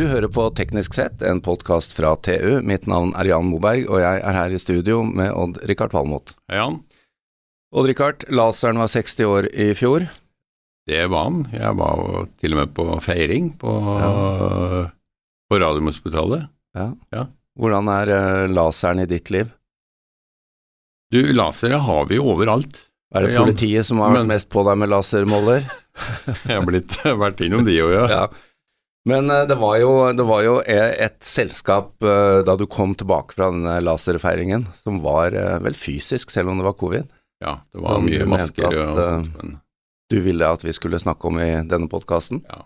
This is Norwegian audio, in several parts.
Du hører på Teknisk sett, en podkast fra TU. Mitt navn er Jan Moberg, og jeg er her i studio med Odd-Rikard Valmot. Hei, Jan. Odd-Rikard, laseren var 60 år i fjor. Det var han. Jeg var til og med på feiring på, ja. på Radiumhospitalet. Ja. ja. Hvordan er uh, laseren i ditt liv? Du, lasere har vi overalt. Er det politiet som har vært Men... mest på deg med lasermåler? jeg har blitt, vært innom de òg, ja. ja. Men uh, det, var jo, det var jo, et selskap uh, da du kom tilbake fra denne laserfeiringen, som var vel fysisk, selv om det var covid. Ja, det var mye masker at, og sånt. Men... Du ville at vi skulle snakke om i denne podkasten? Ja.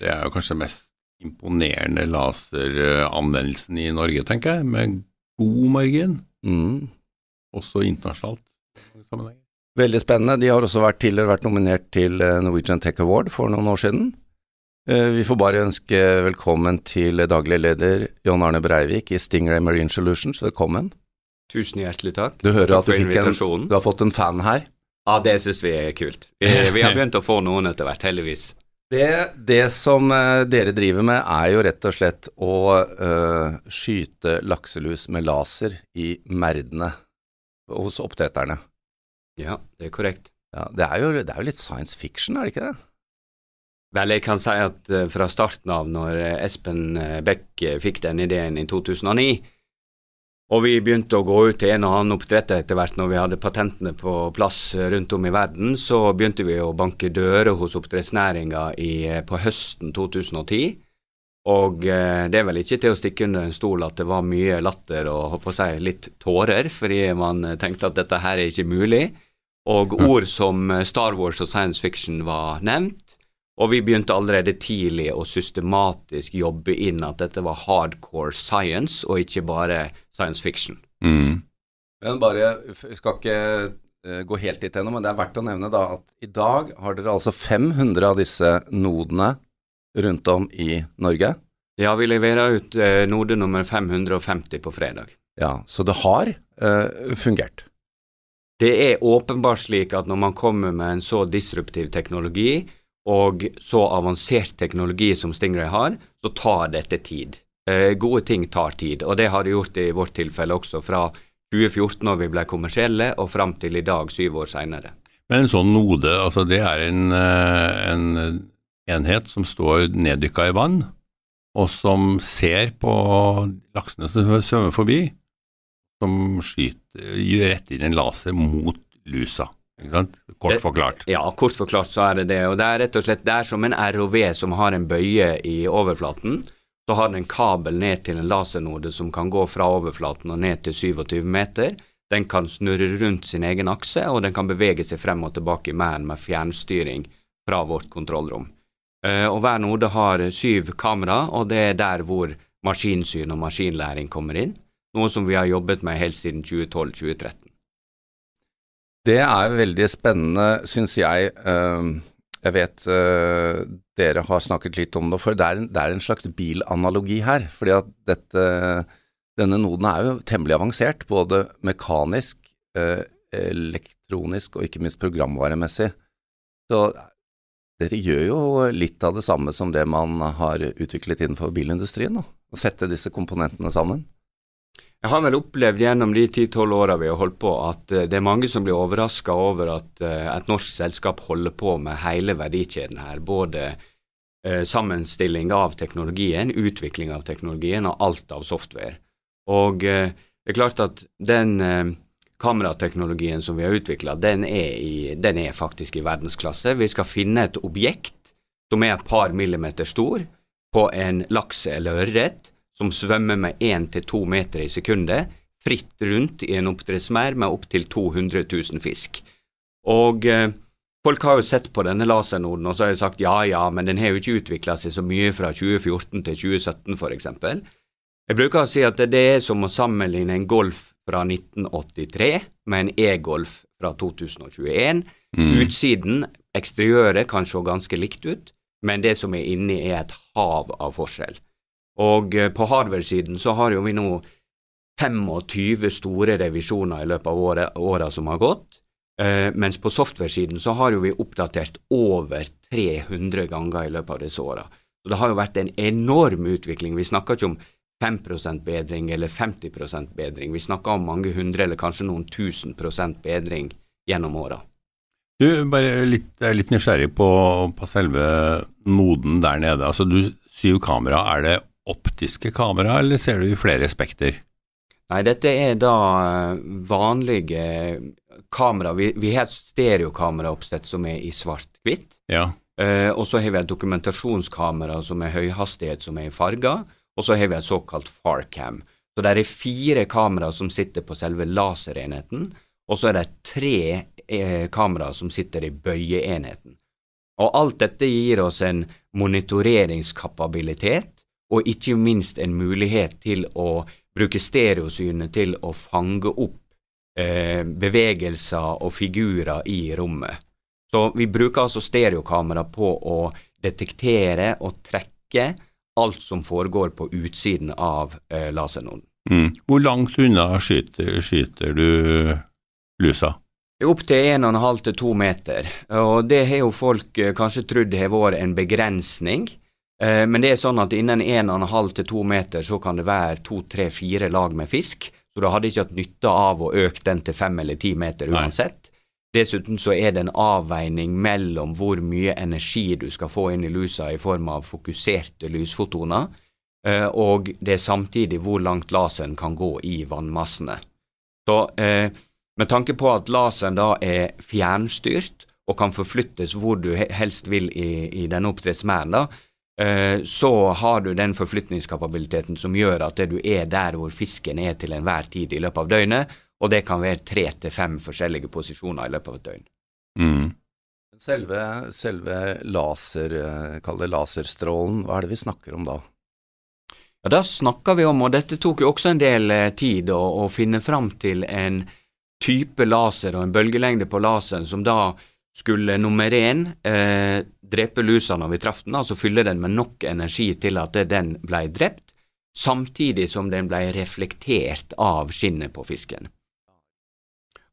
Det er jo kanskje mest imponerende laseranvendelsen i Norge, tenker jeg, med god margin. Mm. Også internasjonalt. Veldig spennende. De har også vært tidligere vært nominert til eh, Norwegian Tech Award for noen år siden. Eh, vi får bare ønske velkommen til daglig leder John Arne Breivik i Stingray Marine Solutions. Velkommen. Tusen hjertelig takk. Du hører takk at du, en, du, har fått en fan her? Ja, det syns vi er kult. Vi, vi, har begynt å få noen etter hvert, heldigvis. Det, det, som uh, dere driver med, er jo rett og slett å uh, skyte lakselus med laser i merdene hos oppdretterne. Ja, det er korrekt. Ja, det, er jo, det, er jo, litt science fiction, er det ikke det? Vel, jeg kan si at uh, fra starten av, når uh, Espen uh, Beck fikk den ideen i 2009, og vi begynte å gå ut til en og annen oppdretter etter hvert når vi hadde patentene på plass rundt om i verden, så begynte vi å banke dører hos oppdrettsnæringa på høsten 2010. Og eh, det er vel ikke til å stikke under en stol at det var mye latter og håper å si, litt tårer, fordi man tenkte at dette her er ikke mulig. Og ord som eh, Star Wars og science fiction var nevnt. Og vi begynte allerede tidlig å systematisk jobbe inn at dette var hardcore science, og ikke bare science fiction. Mm. Men bare, Vi skal ikke uh, gå helt dit ennå, men det er verdt å nevne da at i dag har dere altså 500 av disse nodene rundt om i Norge? Ja, vi leverer ut eh, node nummer 550 på fredag. Ja, Så det har eh, fungert? Det er åpenbart slik at når man kommer med en så disruptiv teknologi, og så avansert teknologi som Stingray har, så tar dette tid. Eh, gode ting tar tid, og det har det gjort i vårt tilfelle også, fra 2014 når vi ble kommersielle, og fram til i dag, syv år seinere. Men en sånn node, altså det er en, eh, en enhet som står neddykka i vann, og som ser på laksene som svømmer forbi, som skyter, rett inn en laser mot lusa. Kort forklart. Ja, kort forklart så er det det. Og det er rett og slett det er som en ROV som har en bøye i overflaten. Så har den en kabel ned til en lasernode som kan gå fra overflaten og ned til 27 meter. Den kan snurre rundt sin egen akse, og den kan bevege seg frem og tilbake i merden med fjernstyring fra vårt kontrollrom. Eh, og hver node har syv kamera, og det er der hvor maskinsyn og maskinlæring kommer inn. Noe som vi har jobbet med helt siden 2012-2013. Det er veldig spennende, syns jeg. Eh, jeg vet eh, dere har snakket litt om det, før. det er en, det er en slags bilanalogi her. fordi at dette, denne noden er jo temmelig avansert, både mekanisk, elektronisk og ikke minst programvaremessig. Så dere gjør jo litt av det samme som det man har utviklet innenfor bilindustrien, da. Å sette disse komponentene sammen. Jeg har vel opplevd gjennom de ti-tolv åra vi har holdt på, at eh, det er mange som blir overraska over at eh, et norsk selskap holder på med hele verdikjeden her. Både eh, sammenstilling av teknologien, utvikling av teknologien og alt av software. Og det er klart at den kamerateknologien som vi har utvikla, den, den, er faktisk i verdensklasse. Vi skal finne et objekt som er et par millimeter stor, på en laks eller ørret, som svømmer med én til to meter i sekundet, fritt rundt i en oppdrettsmerd med opptil 200 000 fisk. Og eh, folk har jo sett på denne lasernoden, og så har de sagt ja ja, men den har jo ikke utvikla seg så mye fra 2014 til 2017 f.eks. Jeg bruker å si at det er som å sammenligne en Golf fra 1983 med en e-Golf fra 2021. Mm. Utsiden, eksteriøret, kan se ganske likt ut, men det som er inni, er et hav av forskjell. Og eh, på hardware-siden så har jo vi nå 25 store revisjoner i løpet av året, åra som har gått, eh, mens på software-siden så har jo vi oppdatert over 300 ganger i løpet av disse åra. Så det har jo vært en enorm utvikling. Vi snakker ikke om 5 bedring eller 50 bedring. Vi snakker om mange hundre eller kanskje noen tusen prosent bedring gjennom åra. Du, bare litt, er litt nysgjerrig på, på, selve noden der nede. Altså, du syv kamera, er det optiske kamera, eller ser du i flere spekter? Nei, dette er da eh, vanlige kamera. Vi, vi har et stereokameraoppsett som er i svart-hvitt. Ja. Uh, og så har vi et dokumentasjonskamera som er høyhastighet, som er i farger. Og så har vi et såkalt farcam. Så det er fire kamera som sitter på selve laserenheten, og så er det tre eh, kameraer som sitter i bøyeenheten. Og alt dette gir oss en monitoreringskapabilitet, og ikke minst en mulighet til å bruke stereosynet til å fange opp eh, bevegelser og figurer i rommet. Så vi bruker altså stereokamera på å detektere og trekke alt som foregår på utsiden av eh, lasernoden. Mm. Hvor langt unna skyter, skyter du lusa? Opptil 1,5 til 2 meter. Og det har jo folk eh, kanskje trodd har vært en begrensning. Eh, men det er sånn at innen 1,5 til 2 meter så kan det være 2-3-4 lag med fisk. Så du hadde ikke hatt nytte av å øke den til 5 eller 10 meter uansett. Nei. Dessuten så er det en avveining mellom hvor mye energi du skal få inn i lusa i form av fokuserte lysfotoner, eh, og det er samtidig hvor langt laseren kan gå i vannmassene. Så eh, med tanke på at laseren da er fjernstyrt og kan forflyttes hvor du helst vil i, i denne oppdrettsmerden, da, så har du den forflytningskapabiliteten som gjør at du er der hvor fisken er til enhver tid i løpet av døgnet, og det kan være tre til fem forskjellige posisjoner i løpet av et døgn. Mm. Selve, selve laser, kall det laserstrålen, hva er det vi snakker om da? Ja, Da snakker vi om, og dette tok jo også en del eh, tid å, å finne fram til en type laser og en bølgelengde på laseren som da skulle nummer én eh, drepe lusa når vi traff den, altså fylle den med nok energi til at den ble drept, samtidig som den ble reflektert av skinnet på fisken.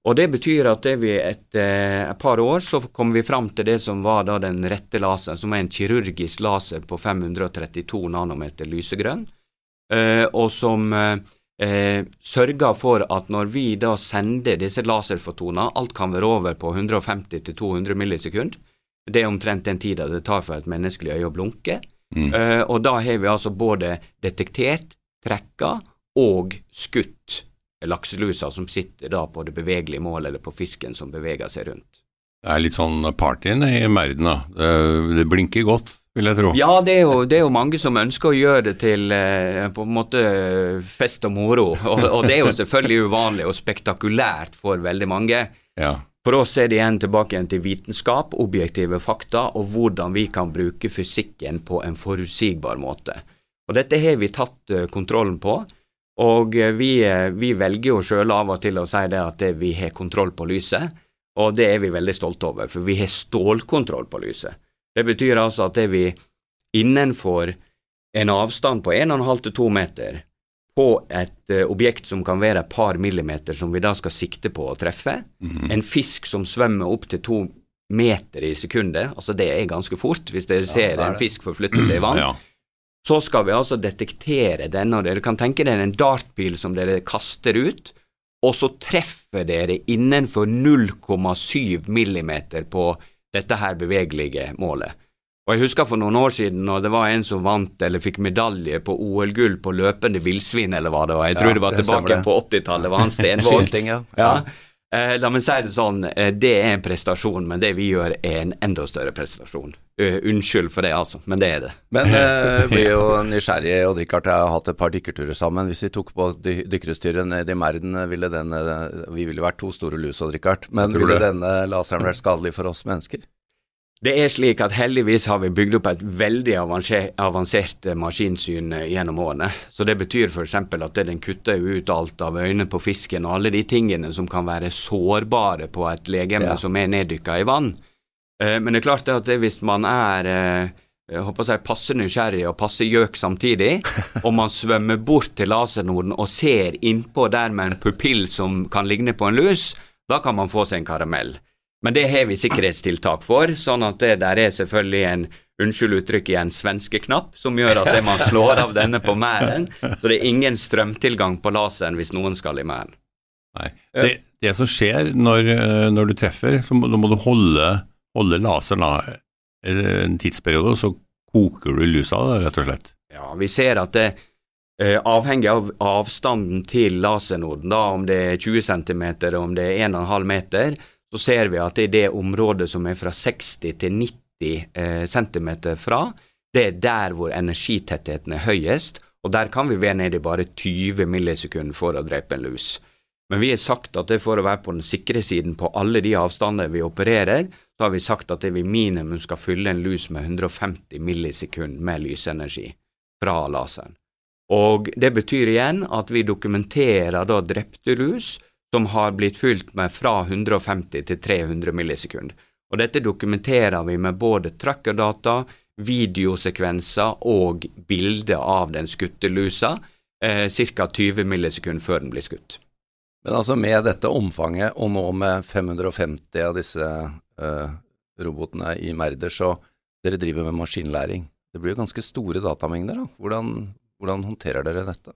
Og Det betyr at vi etter eh, et par år så kom vi fram til det som var den rette laseren, som er en kirurgisk laser på 532 nanometer lysegrønn, eh, og som eh, eh, sørger for at når vi da sender disse laserfotonene, alt kan være over på 150-200 millisekund, det er omtrent den tida det tar for et menneskelig øye å blunke, mm. Uh, og da har vi altså både detektert, trekka og skutt lakselusa som sitter da på det bevegelige målet, eller på fisken som beveger seg rundt. Det er litt sånn party i verden, da. Det, det, blinker godt, vil jeg tro. Ja, det er, jo, det er jo mange som ønsker å gjøre det til eh, på en måte fest og moro. Og, og, det er jo selvfølgelig uvanlig og spektakulært for veldig mange. Ja. For oss er det igjen tilbake igjen til vitenskap, objektive fakta, og hvordan vi kan bruke fysikken på en forutsigbar måte. Og dette har vi tatt uh, kontrollen på. Og eh, vi, eh, vi velger jo sjøl av og til å si det at vi har kontroll på lyset, og det er vi veldig stolte over, for vi har stålkontroll på lyset. Det betyr altså at det vi innenfor en avstand på 1,5 til 2 meter på et uh, objekt som kan være et par millimeter, som vi da skal sikte på å treffe, mm -hmm. en fisk som svømmer opp til to meter i sekundet, altså det er ganske fort hvis dere ja, ser en fisk forflytte seg i vann. Ja. Så skal vi altså detektere denne, og dere kan tenke dere en dartpil som dere kaster ut, og så treffer dere innenfor 0,7 millimeter på dette her bevegelige målet. Og Jeg husker for noen år siden når det var en som vant eller fikk medalje på OL-gull på løpende villsvin, eller hva det var. Jeg tror ja, det var tilbake det. på 80-tallet, var han Stenvåg. ja. ja. Eh, la meg si det sånn, eh, det er en prestasjon, men det vi gjør er en enda større prestasjon. Uh, unnskyld for det, altså, men det er det. Men eh, blir jo nysgjerrig, og Richard jeg har hatt et par dykkerturer sammen. Hvis vi tok på dy dykkerutstyret ned i merden, ville denne Vi ville vært to store lus og Richard, men ville denne laseren vært skadelig for oss mennesker? Det er slik at heldigvis har vi bygd opp et veldig avansert maskinsyn eh, gjennom årene. Så det betyr f.eks. at den kutter ut alt av øyne på fisken og alle de tingene som kan være sårbare på et legeme ja. som er neddykka i vann. Eh, men det er klart at hvis man er eh, jeg håper å si passe nysgjerrig og passe gjøk samtidig, og man svømmer bort til lasernoden og ser innpå der med en pupill som kan ligne på en lus, da kan man få seg en karamell. Men det har vi sikkerhetstiltak for, sånn at det der er selvfølgelig en unnskyld uttrykket en svenske knapp, som gjør at man slår av denne på mæren. Så det er ingen strømtilgang på laseren hvis noen skal i mæren. Nei. Det, det, som skjer når, eh, når, du treffer, så må, må du holde, holde laseren da, en tidsperiode, og så koker du lusa, rett og slett. Ja, vi ser at det eh, avhengig av avstanden til lasernoden, da, om det er 20 cm om det er 1,5 meter, så ser vi at er det området som er fra 60 til 90 eh, cm fra, det er der hvor energitettheten er høyest, og der kan vi være nede i bare 20 millisekunder for å drepe en lus. Men vi har sagt at det for å være på den sikre siden på alle de avstander vi opererer, så har vi sagt at det vi minimum skal fylle en lus med 150 millisekunder med lysenergi fra laseren. Og det betyr igjen at vi dokumenterer da drepte lus som har blitt fylt med fra 150 til 300 millisekunder. Og dette dokumenterer vi med både trackerdata, videosekvenser og bilder av den skutte lusa eh, ca. 20 millisekunder før den blir skutt. Men altså med dette omfanget, og nå med 550 av disse eh, robotene i Merder, så dere driver med maskinlæring. Det blir jo ganske store datamengder, da. Hvordan, hvordan håndterer dere dette?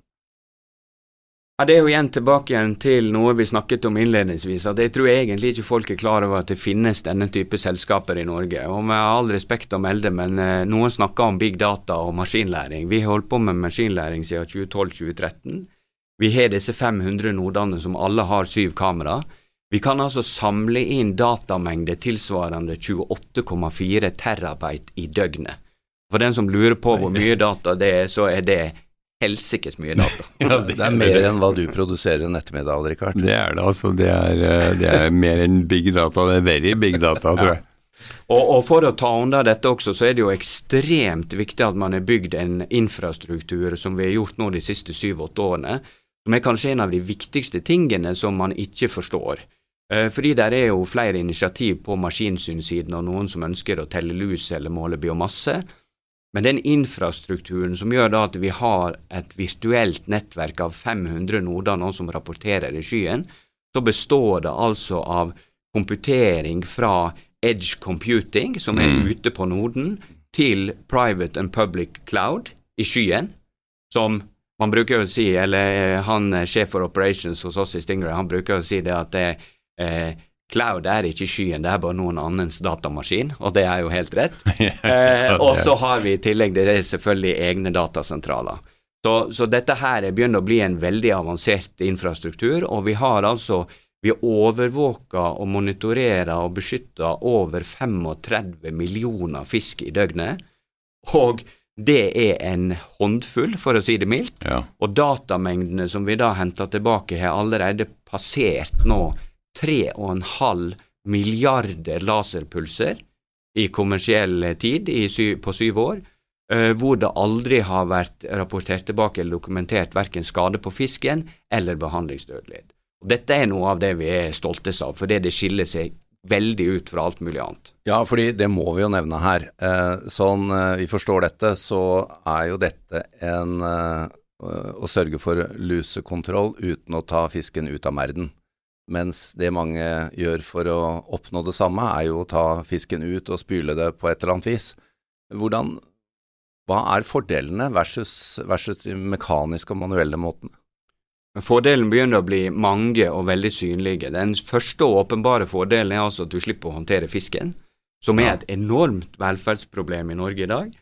Ja, Det er jo igjen tilbake igjen til noe vi snakket om innledningsvis, at jeg tror egentlig ikke folk er klar over at det finnes denne type selskaper i Norge. Og med all respekt å melde, men eh, noen snakker om big data og maskinlæring. Vi har holdt på med maskinlæring siden 2012-2013. Vi har disse 500 nodene som alle har syv kamera. Vi kan altså samle inn datamengde tilsvarende 28,4 terabyte i døgnet. For den som lurer på hvor mye data det er, så er det helsikes mye data. ja, det, er mer enn hva du produserer en ettermiddag, Richard. Det er det, altså. Det er, eh, det er mer enn big data. Det er very big data, tror jeg. Og, og, For å ta unna dette også, så er det jo ekstremt viktig at man har bygd en infrastruktur som vi har gjort nå de siste syv-åtte årene, som er kanskje en av de viktigste tingene som man ikke forstår. Eh, fordi der er jo flere initiativ på maskinsynsiden, og noen som ønsker å telle lus eller måle biomasse. Men den infrastrukturen som gjør da at vi har et virtuelt nettverk av 500 noder nå som rapporterer i skyen, så består det altså av komputering fra edge computing, som er mm. ute på noden, til private and public cloud i skyen, som man bruker å si, eller eh, han sjef for operations hos oss i Stingray, han bruker å si det at det, eh, Cloud er ikke skyen, det er bare noen annens datamaskin, og det er jo helt rett. Eh, og så har vi i tillegg det er selvfølgelig egne datasentraler. Så, så, dette her begynner å bli en veldig avansert infrastruktur, og vi har altså vi overvåker og monitorerer og beskytter over 35 millioner fisk i døgnet. Og det er en håndfull, for å si det mildt. Ja. Og datamengdene som vi da henter tilbake, har allerede passert nå 3,5 milliarder laserpulser i kommersiell tid i sy på syv år, uh, hvor det aldri har vært rapportert tilbake eller dokumentert verken skade på fisken eller behandlingsdødelighet. Dette er noe av det vi er stoltest av, fordi det skiller seg veldig ut fra alt mulig annet. Ja, fordi det må vi jo nevne her. Uh, sånn uh, vi forstår dette, så er jo dette en å sørge for lusekontroll uten å ta fisken ut av merden. Mens det mange gjør for å oppnå det samme, er jo å ta fisken ut og spyle det på et eller annet vis. Hvordan, hva er fordelene versus, versus de mekaniske og manuelle måtene? Fordelen begynner å bli mange og veldig synlige. Den første og åpenbare fordelen er altså at du slipper å håndtere fisken, som er et enormt velferdsproblem i Norge i dag.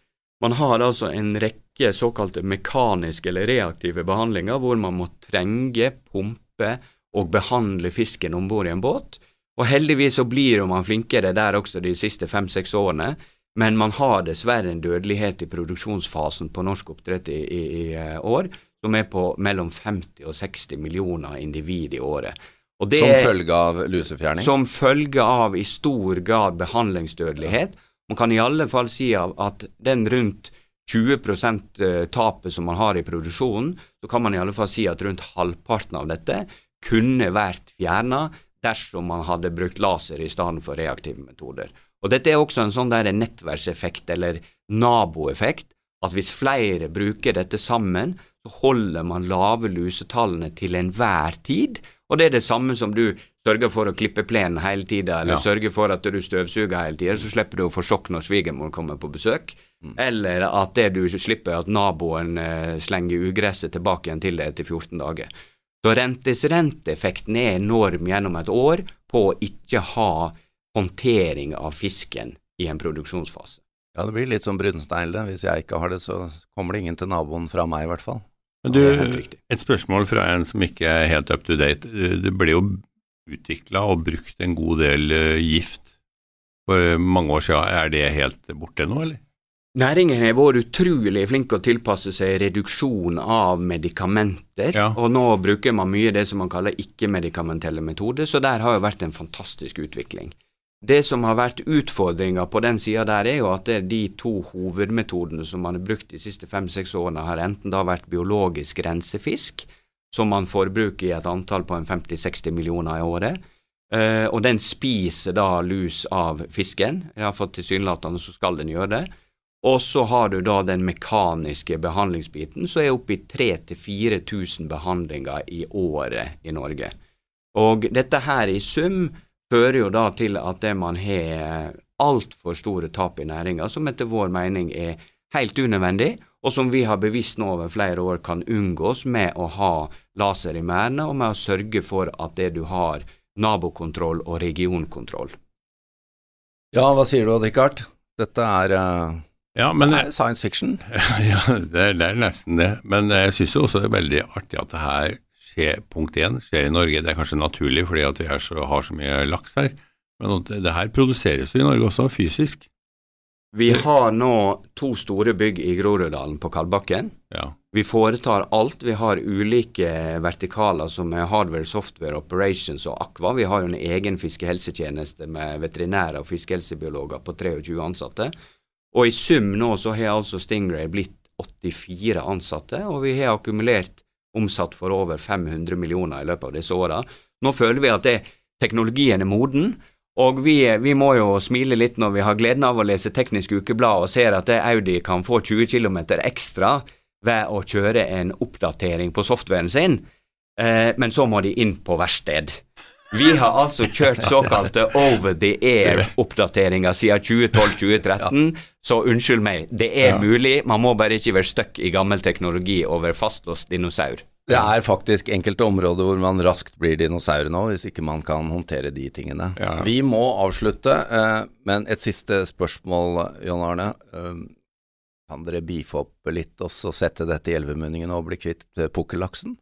Man har altså en rekke såkalte mekaniske eller reaktive behandlinger hvor man må trenge, pumpe og behandle fisken om bord i en båt. Og heldigvis så blir man flinkere der også de siste fem-seks årene, men man har dessverre en dødelighet i produksjonsfasen på norsk oppdrett i, i, i eh, år som er på mellom 50 og 60 millioner individ i året. som følge av lusefjerning? Som følge av i stor grad behandlingsdødelighet. Man kan i alle fall si at den rundt 20 eh, tapet som man har i produksjonen, så kan man i alle fall si at rundt halvparten av dette kunne vært fjerna dersom man hadde brukt laser i stedet for reaktive metoder. Og Dette er også en sånn der nettverkseffekt eller naboeffekt, at hvis flere bruker dette sammen, så holder man lave lusetallene til enhver tid. Og det er det samme som du sørger for å klippe plenen hele tida, eller Ja. sørger for at du støvsuger hele tida, så slipper du å få sjokk når svigermor kommer på besøk. Eller at det du slipper at naboen eh, slenger ugresset tilbake igjen til deg etter 14 dager. Så rentesrenteeffekten er enorm gjennom et år på å ikke ha håndtering av fisken i en produksjonsfase. Ja, det blir litt som brunsnegle. Hvis jeg ikke har det, så kommer det ingen til naboen fra meg, i hvert fall. Men du, et spørsmål fra en som ikke er helt up to date. Det ble jo utvikla og brukt en god del eh, gift for mange år siden. Er det helt borte nå, eller? Næringen har vært utrolig flink å tilpasse seg reduksjon av medikamenter, Ja. og nå bruker man mye det som man kaller ikke-medikamentelle metoder, så der har jo vært en fantastisk utvikling. Det som har vært utfordringa på den sida der, er jo at det er de to hovedmetodene som man har brukt de siste fem-seks årene, har enten da vært biologisk rensefisk, som man forbruker i et antall på en 50-60 millioner i året, eh, og den spiser da lus av fisken, iallfall tilsynelatende så skal den gjøre det. Og så har du da den mekaniske behandlingsbiten, som er oppe i 3000-4000 behandlinger i året i Norge. Og dette her i sum fører jo da til at det man har altfor store tap i næringa, som etter vår mening er helt unødvendig, og som vi har bevisst nå over flere år kan unngås med å ha laser i merdene, og med å sørge for at det du har nabokontroll og regionkontroll. Ja, hva sier du, Odd-Rikard? Dette er, eh, Ja, men er science fiction. Ja, det er, det er nesten det. Men jeg syns også det er veldig artig at det her skjer, punkt én, skjer i Norge. Det er kanskje naturlig fordi at vi er så, har så mye laks her, men det her produseres jo i Norge også, fysisk. Vi har nå to store bygg i Groruddalen på Kalbakken. Ja. Vi foretar alt. Vi har ulike vertikaler som er hardware, software, operations og Aqua. Vi har jo en egen fiskehelsetjeneste med veterinærer og fiskehelsebiologer på 23 ansatte. Og i sum nå så har altså Stingray blitt 84 ansatte, og vi har akkumulert omsatt for over 500 millioner i løpet av disse åra. Nå føler vi at det, teknologien er moden, og vi, vi må jo smile litt når vi har gleden av å lese Teknisk Ukeblad og ser at Audi kan få 20 km ekstra ved å kjøre en oppdatering på softwaren sin, eh, men så må de inn på verksted. Vi har altså kjørt såkalte over the air-oppdateringer siden 2012-2013, så unnskyld meg, det er Ja. mulig, man må bare ikke være stuck i gammel teknologi over fastlåst dinosaur. Det er faktisk enkelte områder hvor man raskt blir dinosaur nå, hvis ikke man kan håndtere de tingene. Ja. Vi må avslutte, eh, men et siste spørsmål, John Arne. Eh, kan dere beefe opp litt og så sette dette i elvemunningen og bli kvitt eh, pukkellaksen?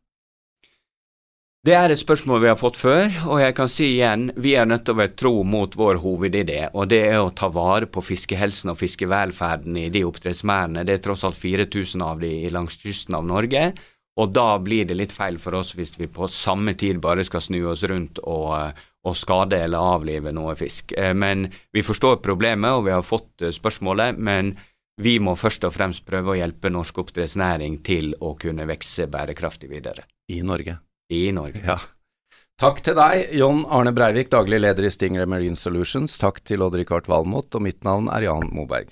Det er et spørsmål vi har fått før, og jeg kan si igjen, vi er nødt til å være tro mot vår hovedidé, og det er å ta vare på fiskehelsen og fiskevelferden i de oppdrettsmerdene. Det er tross alt 4000 av de langs kysten av Norge, og da blir det litt feil for oss hvis vi på samme tid bare skal snu oss rundt og, og skade eller avlive noe fisk. Eh, Men vi forstår problemet, og vi har fått eh, spørsmålet, men vi må først og fremst prøve å hjelpe norsk oppdrettsnæring til å kunne vokse bærekraftig videre I Norge. I Norge. Ja. Takk til deg, John Arne Breivik, daglig leder i Stingray Marine Solutions. Takk til Odd-Rikard Valmot, og mitt navn er Jan Moberg.